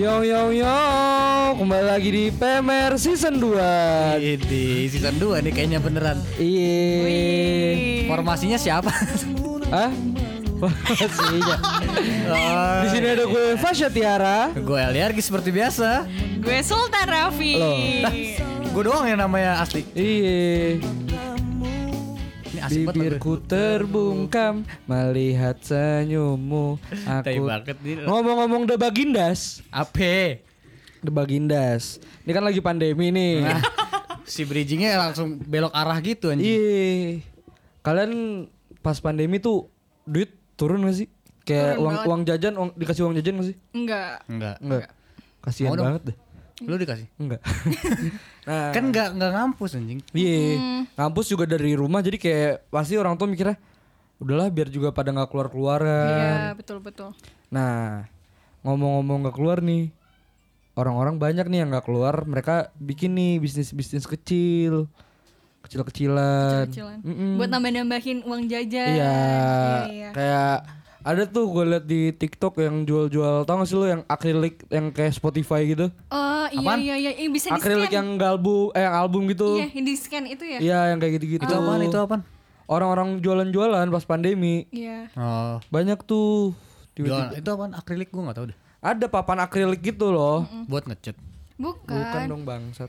Yo yo yo, kembali lagi di PMR season 2 Ini season 2 nih kayaknya beneran. Iya. Formasinya siapa? Hah? Formasinya. oh, Di sini ada gue Fasya Tiara. gue Eliargi seperti biasa. Gue Sultan Raffi. Loh. Gue doang yang namanya asli. Iya. Bibirku terbungkam melihat senyummu. Aku ngomong-ngomong The Bagindas, Ape. The Bagindas. Ini kan lagi pandemi nih. Nah, si bridgingnya langsung belok arah gitu anjing. Iya. Kalian pas pandemi tuh duit turun gak sih? Kayak Turun uang banget. uang jajan, uang, dikasih uang jajan gak sih? Enggak. Enggak. Enggak. Kasihan banget deh. Lu dikasih? Enggak. nah, Kan enggak enggak ngampus anjing. iya. Ngampus juga dari rumah jadi kayak pasti orang tua mikirnya udahlah biar juga pada nggak keluar Iya, keluaran. betul betul. Nah, ngomong-ngomong nggak keluar nih, orang-orang banyak nih yang nggak keluar, mereka bikin nih bisnis bisnis kecil, kecil-kecilan. Kecilan. Mm-mm. Buat nambah-nambahin uang jajan. Iya, iya. kayak ada tuh gue liat di TikTok yang jual-jual tau gak sih lo yang akrilik yang kayak Spotify gitu Oh iya Apaan? iya iya, Ih, bisa di akrilik scan. yang galbu eh yang album gitu Iya, yang di scan itu ya. iya yang kayak gitu-gitu Itu apaan? Itu apaan? orang-orang jualan-jualan pas pandemi Iya. Oh. banyak tuh Jual, tiba-tiba itu apaan? Akrilik gua enggak tahu deh. ada papan akrilik gitu loh Buat ngecat. Bukan. bukan dong bangsat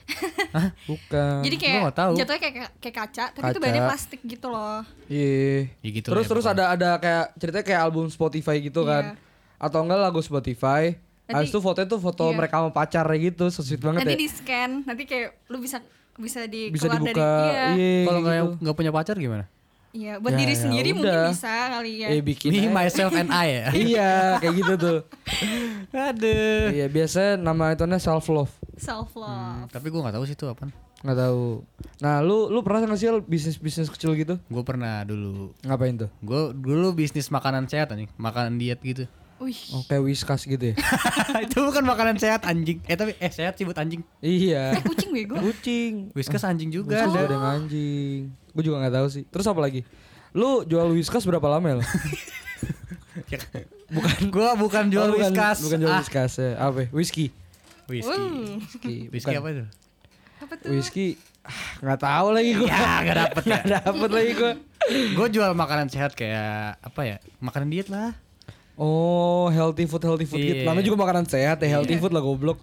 bukan Jadi kayak tahu. jatuhnya kayak kayak kaca, tapi itu Kaca. bahannya plastik gitu loh. iya Ya gitu terus ya terus ada ada kayak ceritanya kayak album Spotify gitu kan atau enggak lagu Spotify Habis Nanti- itu fotonya tuh foto iya. mereka sama pacarnya gitu, so sweet banget Nanti ya. di scan, nanti kayak lu bisa bisa di Bisa dibuka. dari iya. Iya, Kalau nggak gitu. nggak punya pacar gimana? Iya, buat Ya, diri ya sendiri mungkin udah. bisa kali ya. Eh bikin Me, aja. myself and I ya. Iya, kayak gitu tuh. Aduh. Iya, biasa nama itunya self love. Self love. Tapi gua nggak tahu sih itu apaan. Nggak tahu. Nah, lu lu pernah nggak sih Al, bisnis-bisnis kecil gitu? Gue pernah dulu. Ngapain tuh? Gue dulu bisnis makanan sehat anjing, makanan diet gitu. Wih. Oh, kayak whiskas gitu ya? itu bukan makanan sehat anjing. Eh tapi eh sehat sih buat anjing. iya. Eh kucing bego. Kucing. Whiskas anjing juga Whiskas ada. ada yang anjing. Gue juga nggak tahu sih. Terus apa lagi? Lu jual whiskas berapa lama ya? bukan gua bukan jual Oh, bukan- whiskas. Bukan jual Ah, whiskas ya. Apa? ya? Whisky. Whisky. Uh, Whisky. Whisky apa itu? apa tuh? Whisky. ah, Nggak tahu lagi gue. Ya, nggak dapet ya. Nggak dapet lagi gue. gue jual makanan sehat kayak apa ya? Makanan diet lah. Oh, healthy food, healthy food gitu. Iya. Namanya juga makanan sehat ya, healthy food lah goblok.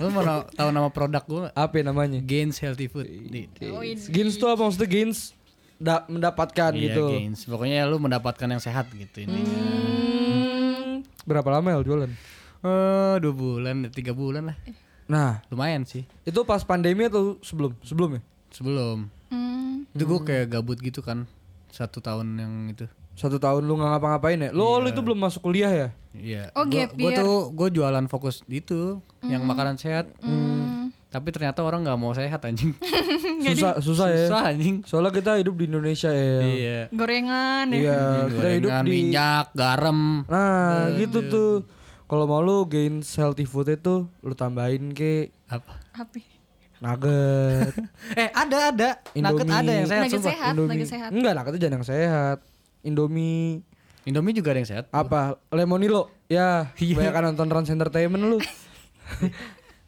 Lu mau tahu nama produk gue? Apa ya namanya? Gains Healthy Food. Di, Oh. Gains tuh apa maksudnya gains? Da- mendapatkan iya, gitu. Gains. Pokoknya lu mendapatkan yang sehat gitu ini. Hmm, Berapa lama ya jualan? Eh, dua bulan, tiga bulan lah. Nah, Lumayan sih. itu pas pandemi atau sebelum? Sebelum ya? Sebelum. hmm. Itu gue kayak gabut gitu kan. Satu tahun yang itu. Satu tahun lu nggak ngapa-ngapain ya? Lu, lu itu belum masuk kuliah ya? Iya. Oh, Gua- gap gua year. tuh gue jualan fokus di itu, yang makanan sehat. Hmm. Tapi ternyata orang nggak mau sehat anjing. Susah, susah ya. Susah anjing. Soalnya kita hidup di Indonesia ya. Iya. Gorengan ya. Iya, kita hidup di minyak, garam. Nah, gitu tuh. Kalau mau lu gain healthy food itu lu tambahin ke Apa? Apa? Nugget, eh ada ada. Nugget Indomie. ada yang sehat Nugget sumpah. sehat, Indomie. nugget sehat. Enggak, nugget itu jangan yang sehat. Indomie Indomie juga ada yang sehat. apa? Lemonilo. Ya, Iya. banyak nonton Trans Entertainment lu.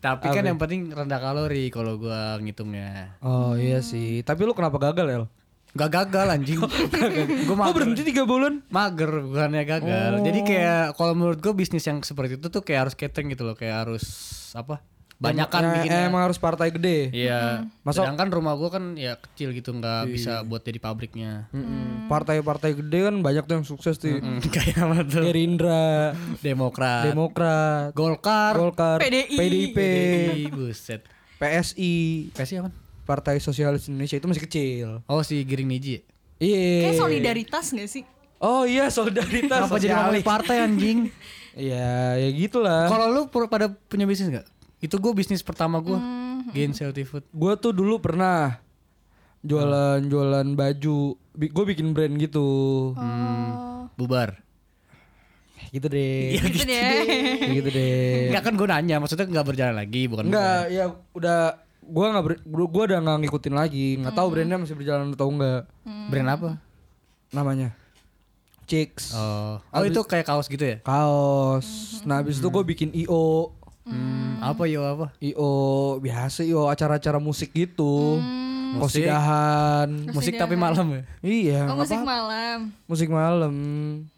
Tapi Apa? kan yang penting rendah kalori kalau gua ngitungnya. Oh iya sih. Tapi lu kenapa gagal El? Gak gagal anjing. gue Kok mager. berhenti tiga bulan? Mager bukannya gagal. Oh. Jadi kayak kalau menurut gue bisnis yang seperti itu tuh kayak harus catering gitu loh, kayak harus apa? Banyakan Em- bikinnya. Emang harus partai gede. Iya. Masa- Sedangkan rumah gua kan ya kecil gitu nggak bisa buat jadi pabriknya. Mm-mm. Partai-partai gede kan banyak tuh yang sukses tuh. Mm, Kayak apa tuh? Gerindra, Demokrat, Demokrat, Golkar, Golkar, PDI. PDIP, PDI, buset. PSI, PSI apa? Partai Sosialis Indonesia itu masih kecil. Oh si Giring Niji. ya? Iya. Kayak solidaritas gak sih? Oh iya solidaritas. Kenapa jadi ngomongin partai anjing? Iya, ya gitulah. Kalau lu pada punya bisnis nggak? Itu gue bisnis pertama gue, Gain Healthy Food. Gua tuh dulu pernah jualan-jualan baju. Bi- Gue bikin brand gitu. Oh. Bubar. Gitu deh. gitu deh. Kayak gitu deh. Enggak kan gue nanya, maksudnya nggak berjalan lagi, bukan? Enggak, ya udah gua nggak ber- gua udah nggak ngikutin lagi, nggak tahu brandnya masih berjalan atau enggak. bubar. Brand apa? Namanya Chicks. Oh, oh itu kayak kaos gitu ya? Kaos. Nah, habis itu gue bikin IO. Hmm, apa yo apa? IO biasa IO acara-acara musik gitu. Musik. Kosidahan. Musik tapi malam ya. Iya, Oh, musik apa-apa. malam. musik malam.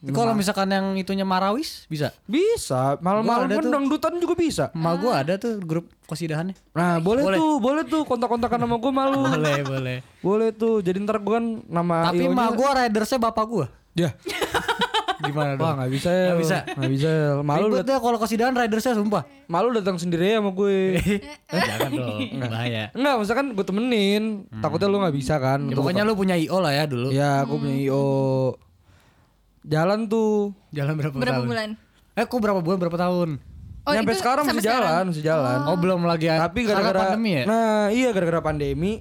Kalau misalkan yang itunya Marawis bisa. Bisa, malam-malam Gua ada kan tuh. dangdutan juga bisa. Emak gua ada tuh grup kosidahannya. Nah, boleh, Boleh. tuh, boleh tuh kontak-kontakan sama gue malu. boleh, boleh. boleh tuh. Jadi ntar gue kan nama Tapi emak gua ridersnya bapak gua. Ya. Gimana dong? Wah, nggak bisa ya. Nggak bisa. Nggak bisa. Malu Ribet deh kalau kosidahan ridersnya sumpah. malu datang sendiri ya sama gue. Jangan dong, bahaya. Enggak, misalkan gue temenin. Takutnya lu nggak bisa kan. Ya, pokoknya lu punya IO lah ya dulu. Ya, aku punya IO. Jalan tuh. Jalan berapa, Berapa tahun? bulan? Eh, kok berapa bulan berapa tahun? Oh, Nyampe itu sekarang sampai masih jalan, masih jalan. Oh, belum lagi Tapi karena gara-gara pandemi ya? Nah, iya gara-gara pandemi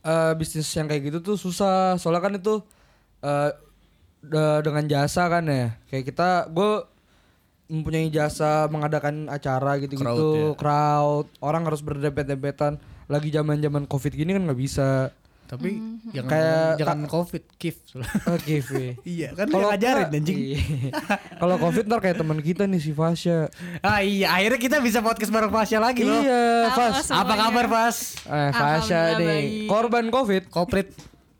eh bisnis yang kayak gitu tuh susah. Soalnya kan itu eh de- dengan jasa kan ya. Kayak kita gue mempunyai jasa mengadakan acara gitu-gitu, Crowd crowd, ya. orang harus berdempet-dempetan. Lagi zaman-zaman Covid gini kan nggak bisa. Tapi jangan Kayak- jangan covid, kif. Oke, V. iya, kan ngajarin enggak- anjing. Iya. Kalau Covid ntar kayak teman kita nih si Fasya. Ah iya, akhirnya kita bisa podcast bareng Fasya lagi loh. Iya, Fas. Apa kabar, Fas? Eh, Fasya nih. Korban Covid. Koprit.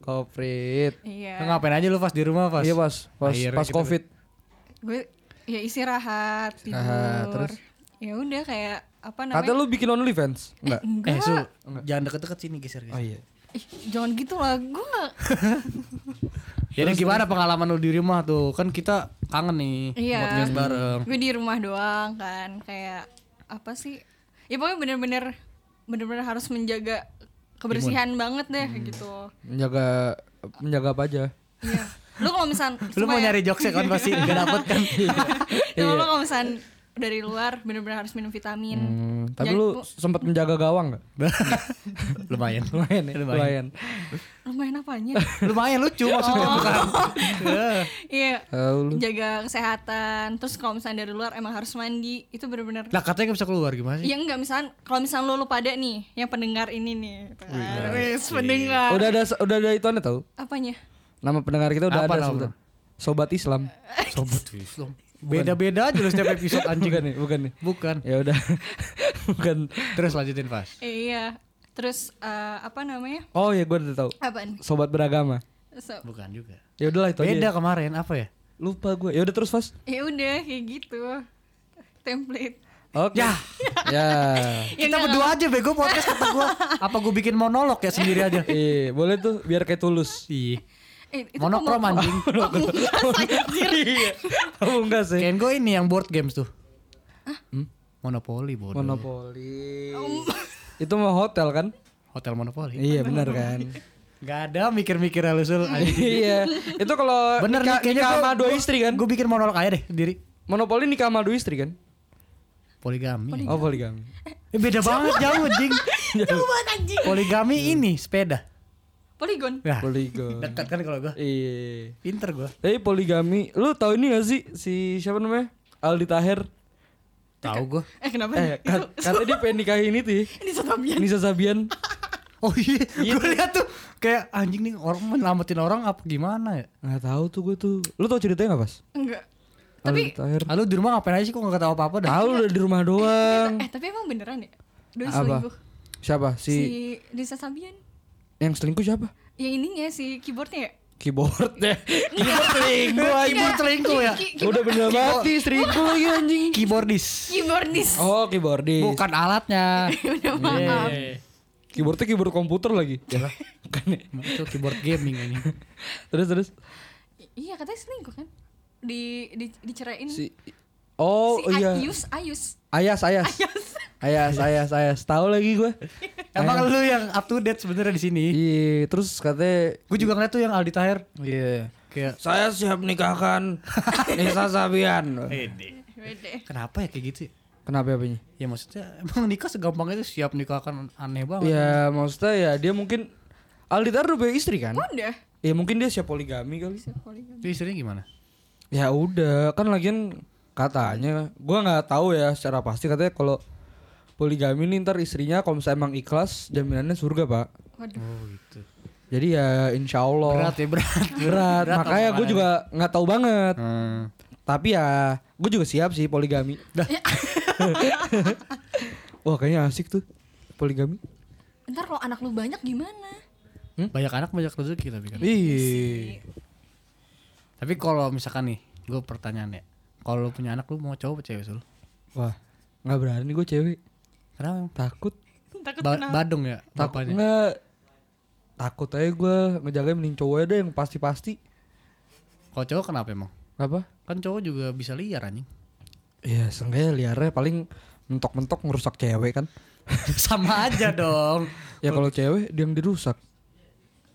Covid. Iya. Ngapain aja lu Fas di rumah, Fas? Iya, pas pas Akhirnya pas kita- Covid. Gue ya istirahat, tidur. Terus? Ya udah kayak apa namanya? Katanya lu bikin OnlyFans? Enggak. Eh, Enggak. Su, jangan deket-deket sini geser. Oh iya. Ih, jangan gitu lah. Gue gak Jadi gimana pengalaman lu di rumah tuh? Kan kita kangen nih Iya. podcast bareng. gue di rumah doang kan kayak apa sih ya pokoknya bener-bener bener-bener harus menjaga kebersihan banget deh Hmm. gitu Menjaga menjaga apa aja? iya lu kalau misal Lu mau nyari jokesnya kan pasti gak dapet kan? lu kalau misal dari luar bener-bener harus minum vitamin Hmm, tapi Jangan- lu sempat menjaga gawang enggak? Lumayan. Lumayan ya, Lumayan. lumayan. Lumayan apanya Lumayan lucu maksudnya bukan. Eh, iya lu. jaga kesehatan terus kalau misalnya dari luar emang harus mandi itu bener-bener Lah katanya gak bisa keluar gimana sih? Ya enggak misalnya kalau misalnya lu, lu pada nih yang pendengar ini nih gitu kan. Wis, pendengar Udah ada udah ada ituannya tahu? apanya Nama pendengar kita udah Apa ada sebutan. Sobat Islam. Sobat Islam. Beda-beda aja lu setiap episode anjing. Bukan nih, bukan nih. Bukan. Ya udah. bukan. Terus lanjutin Fas. Eh, iya terus eh, apa namanya Oh ya gue udah tahu. apaan Sobat beragama. so, Bukan juga. Ya udahlah itu Beda aja. kemarin apa ya? Lupa gue. Ya udah terus Fas. ya udah kayak gitu template Oke. Ya. ya. Ya, Kita berdua aja bego podcast kata gua. Apa gua bikin monolog ya sendiri aja? Iya, boleh tuh biar kayak tulus. Iya. eh, Monokrom kok mau- anjing. Iya. Oh enggak sih. Kayak gue ini yang board games tuh. Monopoli bodoh. Monopoli. Itu mau hotel kan? Hotel Monopoli. Iya benar kan. Gak ada mikir-mikir halusul. iya. Itu kalau Bener nih nikah, kayaknya nikah sama dua istri kan? Gue bikin monolog aja deh sendiri. Monopoli nikah sama dua istri kan? Poligami. Oh poligami. Eh, beda banget jauh anjing. Jauh banget anjing Poligami ini sepeda. poligon Nah, Polygon. dekat kan kalau gue. Iya. Pinter gue. Tapi poligami, lu tahu ini gak sih si siapa namanya? Aldi Taher. Tahu gue. eh kenapa Eh, kat- katanya dia pengen nikahin itu ya. ini Sotabian Nisa Sabian. Oh iya, gue lihat tuh kayak anjing nih orang menyelamatin orang apa gimana ya? Nggak tahu tuh gue tuh. Lu tahu ceritanya gak pas? enggak Aldi tapi. Ah, lu di rumah ngapain aja sih kok gak tahu apa-apa dah? Tahu udah di rumah doang. eh tapi emang beneran ya Doi Apa? selingkuh Siapa? si Si Desa Sabian yang selingkuh siapa? yang ininya si keyboardnya ya Keyboard deh. Keyboard selingkuh. Keyboard selingkuh ya? Udah bener mati selingkuh lagi anjing. Keyboardis. keyboardis Oh, keyboardis. Bukan alatnya. maaf Iya. Keyboardnya keyboard komputer lagi. Bukan ya? Itu keyboard gaming ini. Terus terus iya katanya selingkuh kan di, di diceraiin si Oh si iya. Ayus Ayus Ayas, ayas. Ayas, ayas, ayas. Tahu lagi gue. Emang lu yang up to date sebenarnya di sini. Iya, terus katanya Gue juga ngeliat tuh yang Aldi Tahir. Iya. Kayak Saya siap nikahkan Nisa Sabian. Wede. kenapa ya kayak gitu? ya? Kenapa apanya? Ya maksudnya emang nikah segampang itu siap nikah kan aneh banget. Ya maksudnya ya dia mungkin Aldi Taher udah punya istri kan? udah Ya mungkin dia siap poligami kali. poligami Itu istrinya gimana? Ya udah, kan lagian katanya gua nggak tahu ya secara pasti katanya kalau poligami nih ntar istrinya kalau misalnya emang ikhlas jaminannya surga pak. waduh Oh gitu. Jadi ya insya Allah Berat ya berat. berat. Makanya gue juga nggak tahu banget. Hmm. Tapi ya gue juga siap sih poligami. Wah kayaknya asik tuh poligami. Ntar kalau anak lu banyak gimana? Banyak anak banyak rezeki tapi kan. Ih. Tapi kalau misalkan nih, gue pertanyaan ya. Kalau lu punya anak lu mau cowok cewek sul? Wah nggak berani gue cewek. Kenapa? Takut. Takut Ba- kenapa? Badung ya Takut nggak. Takut aja gue ngejagain mending cowok aja deh yang pasti-pasti. Kalau cowok kenapa emang? Apa? Kan cowok juga bisa liar anjing. Iya, seenggaknya liarnya paling mentok-mentok ngerusak cewek kan. sama aja dong. Ya kalau cewek dia yang dirusak.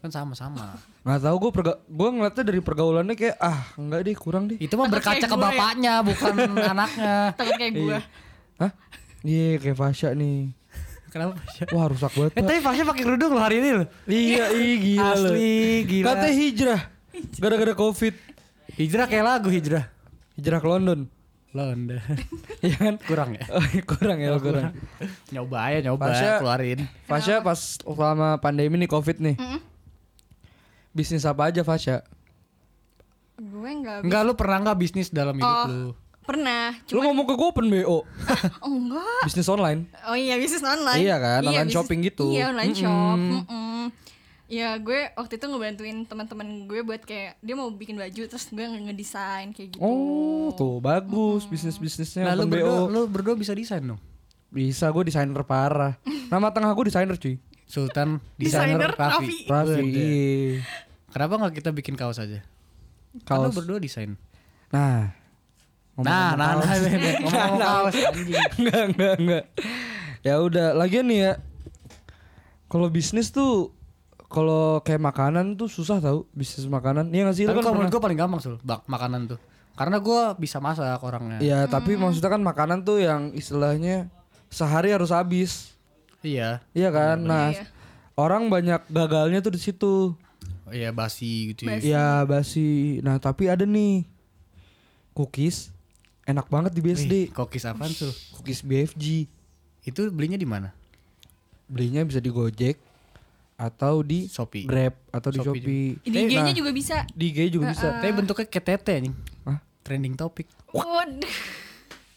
Kan sama-sama. Nggak tahu gue perga gue ngeliatnya dari pergaulannya kayak ah enggak deh kurang deh. Itu mah berkaca ke ya. bapaknya bukan anaknya. Takut kayak gue. Hah? Iya kayak Fasya nih. Kenapa? Wah rusak banget. Eh tapi Fasya pakai kerudung loh hari ini loh. Iya, iya gila loh. Asli gila. Katanya hijrah. Gara-gara Covid. Hijrah kayak lagu hijrah. Hijrah ke London. London. Iya kan? Kurang ya? Oh, kurang ya, kurang. nyoba aja nyoba Fasya- keluarin. Fasya pas selama pandemi nih Covid nih. Bisnis apa aja Fasya? Gue nggak Enggak lu pernah nggak bisnis dalam hidup Oh. lu? pernah. Lu ngomong ke gue open BO. Oh enggak. Bisnis online. Oh iya bisnis online. Iya kan, online bisnis- shopping gitu. Iya online Mm-mm. shop. Mm-mm. Ya gue waktu itu ngebantuin teman-teman gue buat kayak dia mau bikin baju terus gue nge- ngedesain kayak gitu. Oh, tuh bagus bisnis-bisnisnya Nah, lu berdua, BO. lu berdua bisa desain dong. Bisa gue desainer parah. Nama tengah gue desainer cuy. Sultan Desainer desainer Raffi. Raffi. Raffi. Waduh. iya. Kenapa nggak kita bikin kaos aja? Kan Kaos. berdua desain. Nah. Nah, nah, nah, ngomong kaos anjing. enggak, enggak, enggak. Ya udah, lagian nih ya. Kalau bisnis tuh kalau kayak makanan tuh susah tau bisnis makanan. Iya gak sih? Tapi kan kalau menurut gue paling gampang sul, bak makanan tuh. Karena gue bisa masak orangnya. Iya, tapi maksudnya kan makanan tuh yang istilahnya sehari harus habis. Iya. Iya kan? Nah, Iya. orang banyak gagalnya tuh di situ. Oh, Iya basi gitu ya. Basi. Ya basi. Nah, tapi ada nih cookies enak banget di BSD. Wih, kokis apaan sul? Cookies BFG. Itu belinya di mana? Belinya bisa di Gojek atau di Shopee. Grab atau di Shopee Shopee. Di IG-nya juga bisa. Di IG juga bisa. Tapi bentuknya kayak tete anjing. Hah? Trending topik. Waduh.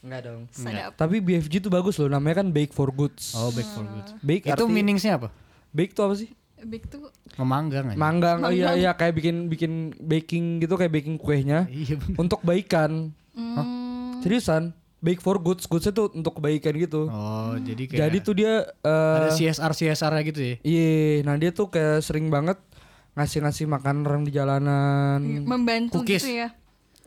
Enggak dong. Sadap. Tapi BFG tuh bagus loh, namanya kan Bake for Goods. Oh, back for good. Bake Itu meaningsnya apa? Bake tuh apa sih? Big tuh Memanggang aja. Manggang. Oh iya iya kayak bikin bikin baking gitu kayak baking kuenya Iya bener. untuk kebaikan. hmm, Seriusan? Bake for Goods, goodsnya tuh untuk kebaikan gitu. Oh, jadi kayak Jadi tuh dia eh, ada CSR CSR -nya gitu ya. Iya, nah dia tuh kayak sering banget ngasih-ngasih makan orang di jalanan. membantu Cookies. gitu ya.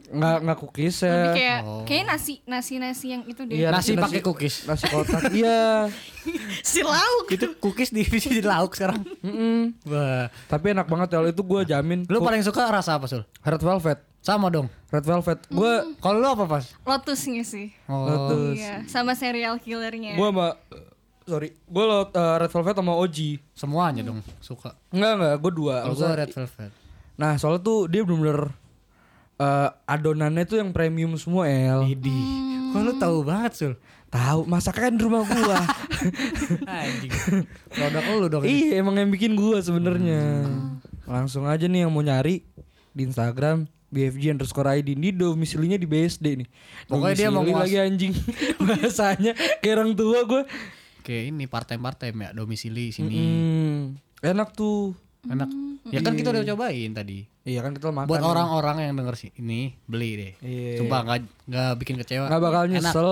Nggak nggak cookies Lebih ya. kayak Oh. kayak nasi nasi nasi yang itu deh. Iya, Nasi pakai cookies. Nasi kotak. Iya. si lauk. Itu cookies divisi di lauk sekarang. Mm-mm. Wah. Tapi enak banget ya itu gue jamin. Lu paling suka rasa apa, Sul? Red Velvet. Sama dong. Red Velvet. Gue Kalau lu apa, Pas? Lotusnya sih. Oh. Lotus. Iya, sama serial killernya. gue sama sorry, gue lo eh, Red Velvet sama OG. Semuanya dong suka. Enggak enggak, gue dua. Kalau gua red velvet. Nah soalnya tuh dia bener-bener eh, adonannya tuh yang premium semua El. Idi. Kok lu tahu banget, Sul? Tahu masaknya kan di rumah gua. Anjing. Produk lu dong. ini. iya emang yang bikin gua sebenarnya. Langsung aja nih yang mau nyari di Instagram BFG underscore ID ini domisilinya di BSD nih. Pokoknya dia mau lagi anjing bahasanya kayak orang tua gua. Kayak ini part-time part-time ya, domisili sini. Hmm, enak tuh. Enak. Ya kan kita udah cobain tadi. Iya kan kita makan. Buat orang-orang yang denger sih ini beli deh. Iya. Sumpah nggak nggak bikin kecewa. nggak bakal Enak. nyesel.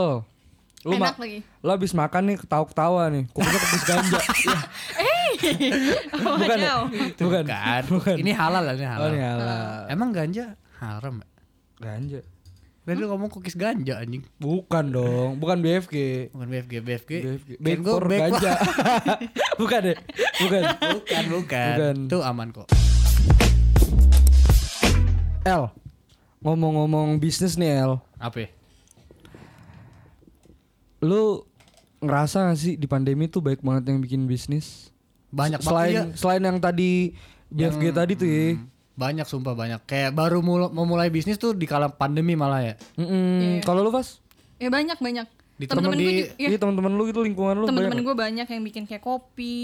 Lu Enak ma- lagi. Lo abis makan nih ketawa-ketawa nih. Kupingnya kepis ganja. Iya. Oh, Bukan ya? Bukan. Kan. Bukan. Ini halal lah, ini halal. Oh, ini halal. Emang ganja haram ya? Ganja. Tadi lu ngomong cookies ganja anjing. Bukan dong, bukan BFG. Bukan BFG, BFG. BFG. Kan gua for back- ganja. bukan deh. Bukan. bukan, bukan. Bukan. Itu aman kok. El. Ngomong-ngomong bisnis nih El. Apa? ya? Lu ngerasa gak sih di pandemi tuh baik banget yang bikin bisnis? Banyak selain banget. selain yang tadi BFG tadi tuh ya. Banyak sumpah banyak. Kayak baru mul- memulai bisnis tuh di kala pandemi malah ya. Mm-mm. Kalau lu Vas? Ya banyak banyak. Di Temen-temen temen gue di- juga, ya, Iya teman-teman lu itu lingkungan lu temen-temen banyak gue banyak yang bikin kayak kopi,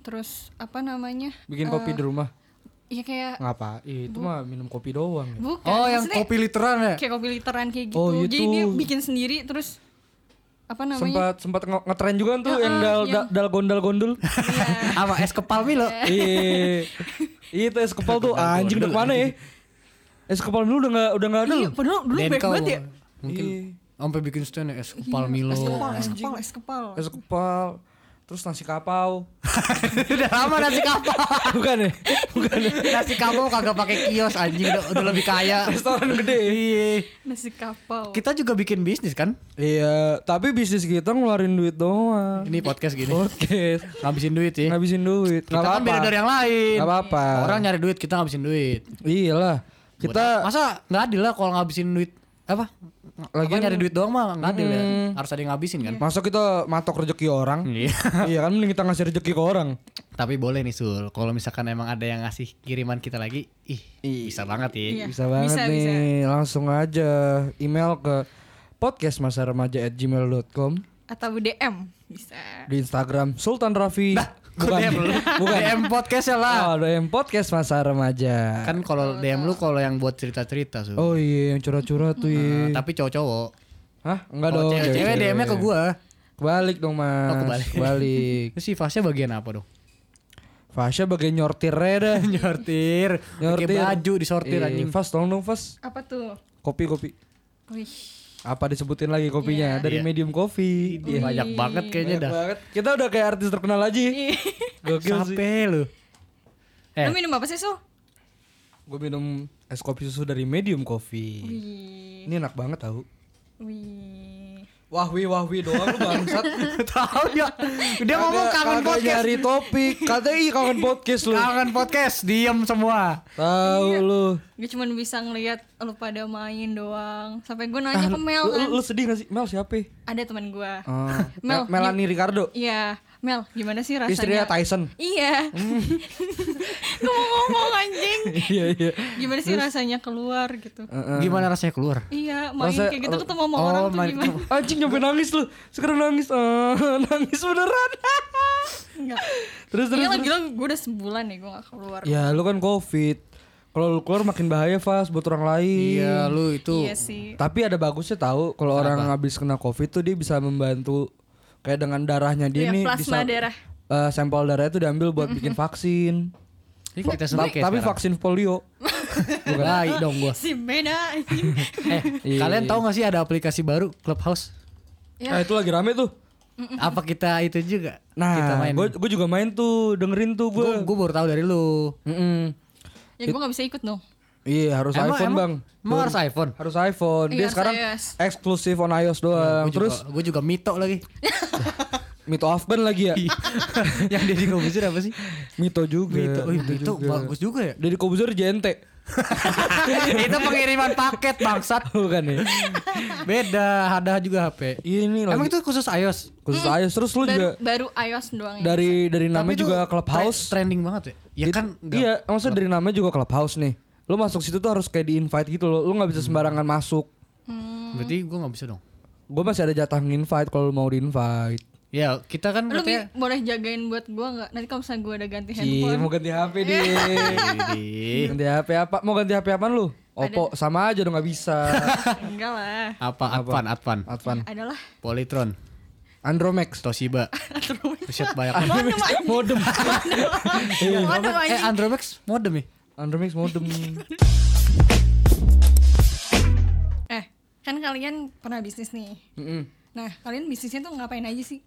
terus apa namanya? bikin kopi di rumah. Iya kayak Ngapa? Itu mah minum kopi doang. ya. bukan. Oh, yang maksudnya kopi literan ya? kayak kopi literan kayak gitu. Oh, Jadi itu. dia bikin sendiri terus apa namanya? Sempat sempat nge- ngetren juga kan tuh yang dal yang- dal, dal gondal gondul. Apa es kepal Milo? Iya. Iya, itu es kepal tuh anjing udah ke mana ya? Es kepal dulu udah nggak udah nggak ada Iya, padahal dulu Denko banget ya. Mungkin Iya. sampai bikin stand ya, es kepal Milo. Es kepal, es kepal, es kepal. Es kepal, terus nasi kapau. udah lama nasi kapal. Bukan ya? Bukan ya? nasi kapal kagak pakai kios anjing udah, udah lebih kaya. Restoran gede. Iya. Nasi kapau. Kita juga bikin bisnis kan? Iya, tapi bisnis kita ngeluarin duit doang. Ini podcast gini. Podcast. Ngabisin duit sih. Ngabisin duit. Kita Nggak kan beda dari yang lain. Nggak apa-apa. Orang nyari duit, kita ngabisin duit. Iyalah. Kita Masa nggak adil lah kalau ngabisin duit apa? Lagi Lagian- nyari duit doang mah nggak adil ya. Hmm. Harus ada yang ngabisin kan? masa kita matok rezeki orang. Iya. iya kan mending kita ngasih rezeki ke orang. Tapi boleh nih Sul, kalau misalkan emang ada yang ngasih kiriman kita lagi, ih bisa banget ya. Iya. Bisa banget Bisa, nih. Langsung aja email ke podcastmasaremaja@gmail.com Atau DM bisa. di Instagram Sultan Rafi. Bukan DM lu. bukan. DM podcast ya lah. Oh, DM podcast masa remaja. Kan kalau DM lu kalau yang buat cerita-cerita Sul. Oh iya, yang curhat-curhat tuh iya. Nah, tapi cowok-cowok. Hah? Enggak Kalau dong. cewek, cewek DM-nya ke gua. Kebalik dong, Mas. Oh, kebalik. Kebalik. Terus si Fasya bagian apa dong? Fasya bagian nyortirnya dah. Nyortir, pakai baju disortir Iya, anjing. Fas, tolong dong, Fas. Apa tuh? Kopi, kopi. Wih. Apa disebutin lagi kopinya? Iya. Dari Iya. medium coffee. Iya. Banyak banget kayaknya Banyak dah. banget. Kita udah kayak artis terkenal aja. Iya. Gokil sih. Sampai lu. Eh, Lu minum apa sih, Su? Gue minum es kopi susu dari medium coffee. Wih. Ini enak banget tau. Wih. Wahwi wahwi doang lu bangsat. tahu ya. Dia ngomong kangen podcast. nyari topik. Katanya ih kangen podcast lu. Kangen podcast, diem semua. Tahu lu. Gue cuma bisa ngeliat lu pada main doang. Sampai gue nanya Ah, ke lu, Mel lu, kan. lu sedih gak sih? Mel siapa? Ada teman gue. Oh, Mel, Mel, Melanie Ricardo. Iya, Mel, gimana sih rasanya? Istrinya Tyson. Iya. gue mau ngomong anjing. iya iya. Gimana sih rasanya keluar gitu? Heeh. Gimana rasanya keluar? Iya, main Rasa- kayak gitu ketemu sama oh, orang tuh gimana? ketemu. Anjing nyampe nangis lu. Sekarang nangis. Ah, nangis beneran. Enggak. terus terus. Iya terus. lagi lo gue udah sebulan nih gue gak keluar. Ya lu kan covid. Kalau lu keluar makin bahaya Fas buat orang lain. Iya, lu itu. Iya sih. Tapi ada bagusnya tahu kalau orang habis kena covid tuh dia bisa membantu kayak dengan darahnya dia Iya, nih plasma bisa darah. eh, sampel darah itu diambil buat bikin vaksin. Ini kita tapi sekarang. vaksin polio. Bukan. Dong gua. Si anjing. Eh, Iya, kalian iya. tahu gak sih ada aplikasi baru Clubhouse? Ya. Ah itu lagi rame tuh. Apa kita itu juga? kita Nah, main. gue gue juga main tuh, dengerin tuh gue. Gue baru tahu dari lu. ya gue gak bisa ikut dong. Iya harus Emang- iPhone emang- bang. Emang harus iPhone? Harus iPhone. Dia Iya, sekarang iOS. eksklusif on iOS doang. Gue Terus juga, gue juga mito lagi. Mito Afgan lagi ya. yang Deddy Kobuzer apa sih? Mito juga. Mito, oh, Mito mito juga. bagus juga ya. Dari Kobuzer JNT. itu pengiriman paket bangsat. Bukan ya? Beda, ada juga HP. Ini lagi Emang itu khusus iOS? khusus iOS. Terus lu Baru, juga baru iOS doang ya. dari dari namanya juga Clubhouse. trending banget ya. Ya It- kan Iya, maksudnya dari namanya juga Clubhouse nih. Lu masuk situ tuh harus kayak di invite gitu loh. Lu nggak bisa sembarangan masuk. Berarti gue nggak bisa dong. Gue masih ada jatah invite kalau mau di invite. Ya kita kan Lu katanya boleh jagain buat gue gak? Nanti kalau misalnya gue udah ganti Cie, handphone. mau ganti HP. Widih. ganti HP apa? Mau ganti HP apaan lu? Oppo sama aja dong nggak bisa. Enggak lah. apa Advan Advan Advan. Adalah. Polytron Andromax. Toshiba Buset banyak Andromax modem. Waduh eh. Andromax modem ya Andromax modem. Eh, kan kalian pernah bisnis nih. Mm-mm. Nah, kalian bisnisnya tuh ngapain aja sih?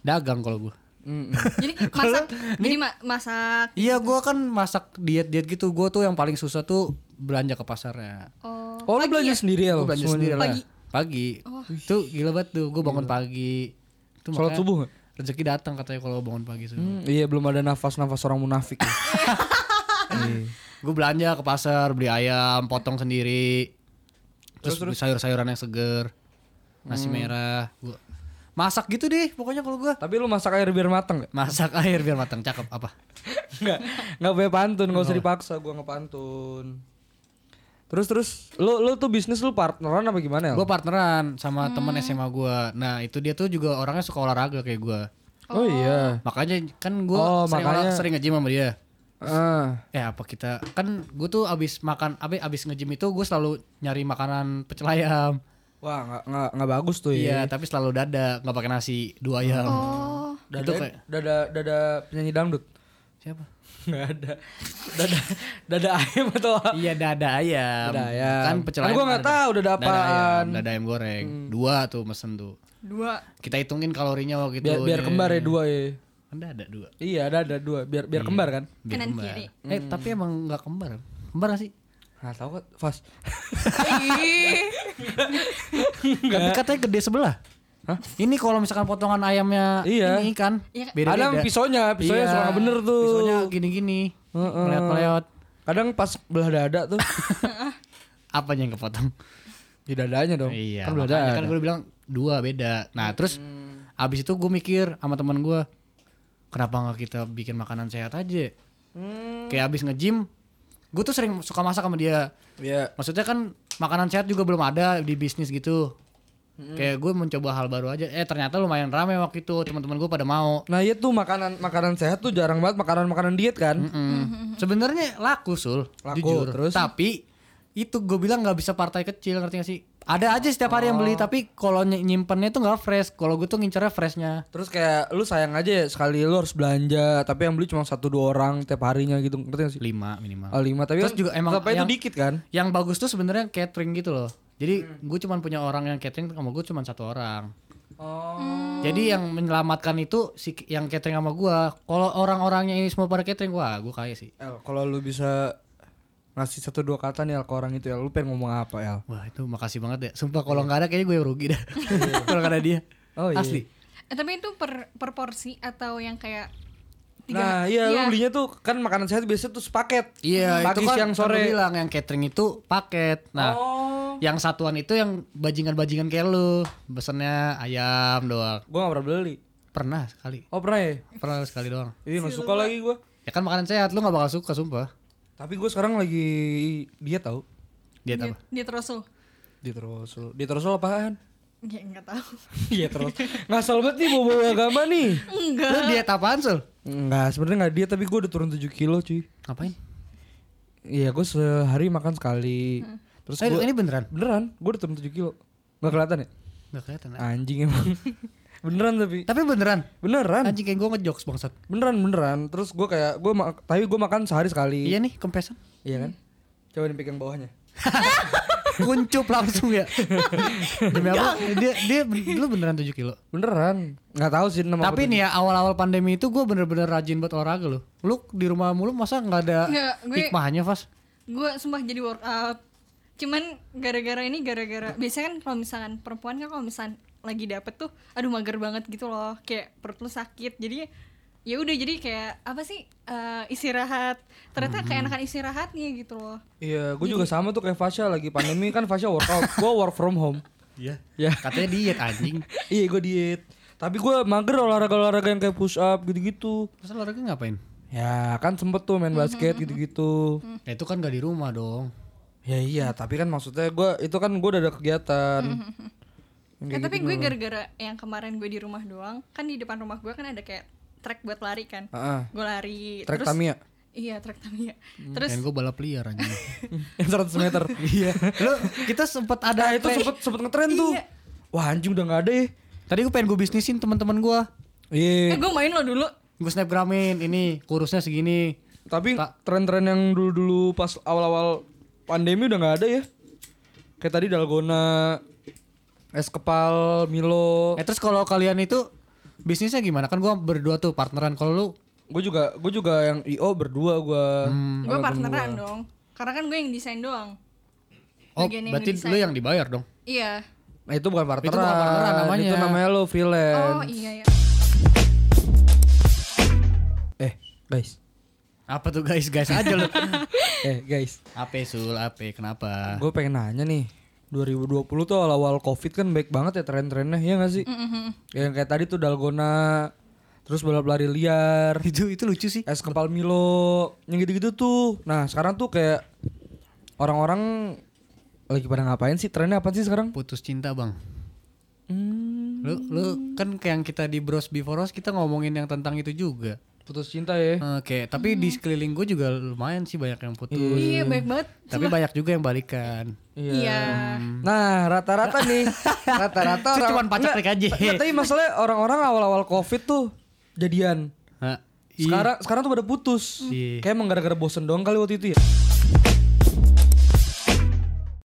dagang kalau gue. Jadi masak, jadi ma- masak. iya gue kan masak diet diet gitu gue tuh yang paling susah tuh belanja ke pasarnya Oh, Oh lu belanja ya? sendiri ya? gue belanja sendiri lah Pagi. pagi tuh gila banget tuh gue bangun pagi tuh Sholat subuh nggak? rezeki datang katanya kalau bangun pagi tuh Hmm, iya belum ada nafas-nafas orang munafik. ya. Iya. gue belanja ke pasar beli ayam potong sendiri. Terus, beli sayur-sayuran yang seger nasi merah. Gua masak gitu deh pokoknya kalau gue Tapi lu masak air biar mateng gak? masak air biar matang cakep apa? Enggak, enggak boleh pantun, enggak usah dipaksa gua ngepantun. Terus terus lu lu tuh bisnis lu partneran apa gimana ya? gue partneran sama teman SMA gue nah itu dia tuh juga orangnya suka olahraga kayak gue Oh iya. makanya kan gue Oh, sering, makanya- sering nge-gym sama dia Ah. Eh apa kita kan gue tuh abis makan abis abis nge-gym itu gue selalu nyari makanan pecel ayam. Wah, nggak nggak nggak bagus tuh Iya, ya. tapi selalu dada, nggak pakai nasi, dua ayam. Oh, Dada, Itu kayak- dada dada penyanyi dangdut. Siapa? Nggak ada. Dada dada ayam atau Iya dada ayam. Dada ayam. Kan pecel Kan ayam. gua nggak tahu dada Dada ayam, apaan. Hmm. dada ayam goreng. Dua tuh mesen tuh. dua. Kita hitungin kalorinya waktu itu. biar biar ya. kembar ya dua ya. Kan dada dua. Iya, ada ada dua biar biar kembar kan. Biar Kanan kembar. kiri. Eh tapi emang nggak kembar. Kembar gak sih? Nah, tahu kan Fas. Tapi katanya gede sebelah. Hah? Ini kalau misalkan potongan ayamnya Iya. ini kan Iya. beda-beda. Kadang pisaunya, pisaunya Iya, suka nggak bener tuh. Pisaunya gini-gini. Heeh. Meleot-meleot. Kadang pas belah dada tuh Apanya yang kepotong? di dadanya dong. Iya, kan belah dada. kan gue bilang dua beda. Nah, terus abis itu gue mikir sama teman gue, kenapa nggak kita bikin makanan sehat aja? Hmm. Kayak abis nge-gym, gue tuh sering suka masak sama dia. Iya. Maksudnya kan makanan sehat juga belum ada di bisnis gitu. Kayak gue mencoba hal baru aja. Eh ternyata lumayan rame waktu itu teman-teman gue pada mau. Nah, iya tuh makanan makanan sehat tuh jarang banget makanan-makanan diet kan. Mm. Sebenarnya laku sul, Laku, jujur. terus? Tapi itu gue bilang nggak bisa partai kecil ngerti gak sih? Ada aja setiap hari yang beli tapi kalau ny- nyimpennya tuh nggak fresh. Kalau gue tuh ngincernya freshnya. Terus kayak lu sayang aja ya sekali lu harus belanja, tapi yang beli cuma satu dua orang tiap harinya gitu, ngerti gak sih? lima minimal. Oh, lima tapi Terus kan juga emang aja itu yang- dikit kan? Yang bagus tuh sebenarnya catering gitu loh. Jadi Hmm. gue cuman punya orang yang catering sama gue cuman satu orang. Oh. Jadi yang menyelamatkan itu si yang catering sama gue. Kalau orang-orangnya ini semua pada catering, wah gue kaya sih. El, kalau lu bisa ngasih satu dua kata nih El, ke orang itu ya, lu pengen ngomong apa El? Wah itu makasih banget ya. Sumpah kalau nggak ada kayaknya gue yang rugi dah. kalau nggak ada dia. Oh, iya. Asli. eh, tapi itu per, per porsi atau yang kayak Nah, iya, lu belinya tuh kan makanan sehat biasanya tuh sepaket. Iya, Pagi, itu kan siang, sore. bilang yang catering itu paket. Nah, Oh. yang satuan itu yang bajingan-bajingan kayak lu. Pesennya ayam doang. Gua gak pernah beli. Pernah sekali. Oh, pernah ya? Pernah sekali doang. Iya, gak suka lagi gua. Ya kan makanan sehat, lu gak bakal suka sumpah. Tapi gue sekarang lagi diet tau. Diet apa? dia terus tuh Diet Rasul. Diet Rasul apaan? ya nggak tahu Diet Rasul. Ngasal banget nih bawa agama nih. enggak Lu diet apaan, Sul? Enggak, sebenarnya enggak diet tapi gue udah turun 7 kilo cuy. Ngapain? Iya, gue sehari makan sekali. Terus Eh, gua, ini beneran? beneran, gue udah turun 7 kilo. Gak kelihatan ya? Gak kelihatan. ah. Anjing emang. beneran tapi. Tapi beneran. Beneran. Anjing kayak gue ngejokes bangsat. Beneran beneran. Terus gue kayak gue tapi gue makan sehari sekali. Iya nih, kempesan. Iya kan? Coba dipegang bawahnya. Kuncup langsung ya. Demi apa? Dia dia lu beneran 7 kilo. Beneran. Nggak tahu sih nama Tapi nih ya awal-awal pandemi itu gue bener-bener rajin buat olahraga loh. Lu di rumah mulu masa nggak ada Nggak, gue- hikmahnya, Fas? gue sumpah jadi workout cuman gara-gara ini gara-gara biasanya kan kalau misalkan perempuan kan kalau misalkan lagi dapet tuh aduh mager banget gitu loh kayak perut lu sakit jadi ya udah jadi kayak apa sih eh, istirahat ternyata kayak enakan istirahatnya gitu loh Iya, gue juga sama tuh kayak Fasya lagi pandemi kan Fasya workout, gue work from home. Iya. Ya. Katanya diet anjing. iya, gue diet. Tapi gue mager olahraga-olahraga yang kayak push up gitu-gitu. Terus olahraga ngapain? Ya kan sempet tuh main basket gitu-gitu. Ya itu kan gak di rumah dong. Ya iya, tapi kan maksudnya gue itu kan gue udah ada kegiatan. Yang Eh, kayak tapi gitu gue gara-gara yang kemarin gue di rumah doang kan di depan rumah gue kan ada kayak track buat lari kan Heeh. gue lari Track terus Tamiya. iya track Tamiya terus Dan gue balap liar anjing. yang 100 meter. iya. Lu kita sempet ada Nah itu sempet sempet ngetren tuh. Iya. Wah anjing udah nggak ada ya. Tadi gue pengen gue bisnisin teman-teman gue. Iya. eh gue main lo dulu Gue snapgramin ini kurusnya segini. Tapi tren-tren yang dulu-dulu pas awal-awal pandemi udah nggak ada ya. Kayak tadi dalgona, es kepal, Milo. Eh terus kalau kalian itu bisnisnya gimana? Kan gue berdua tuh partneran. Kalau lu Gue juga gue juga yang IO berdua gue. gue partneran dong karena kan gue yang desain doang Oh, Bagian yang berarti ngedesain. lu yang dibayar dong. iya Nah itu bukan partneran. Itu bukan partneran namanya. Itu namanya lo freelance. oh iya ya Eh guys. Apa tuh guys? Guys aja lu. eh guys. Ape sul, ape kenapa? Gue pengen nanya nih. 2020 tuh awal-awal covid kan baik banget ya tren-trennya ya gak sih? Yang kayak tadi tuh dalgona, terus balap lari liar, itu itu lucu sih. es kepal Milo, yang gitu-gitu tuh. Nah sekarang tuh kayak orang-orang lagi pada ngapain sih? Trennya apa sih sekarang? Putus cinta bang. Hmm, Lu lu kan kayak yang kita di Bros Before Us kita ngomongin yang tentang itu juga. Putus cinta ya. Oke, tapi di sekeliling gue juga lumayan sih banyak yang putus. Iya banyak banget. Tapi banyak juga yang balikan. Iya. Nah, rata-rata nih, rata-rata orang pacak Enggak, trik aja. enggak, tapi masalahnya orang-orang awal-awal Covid tuh jadian. Hah, iya. Sekarang sekarang tuh pada putus. Iya. Kayak emang gara-gara bosen doang kali waktu itu ya.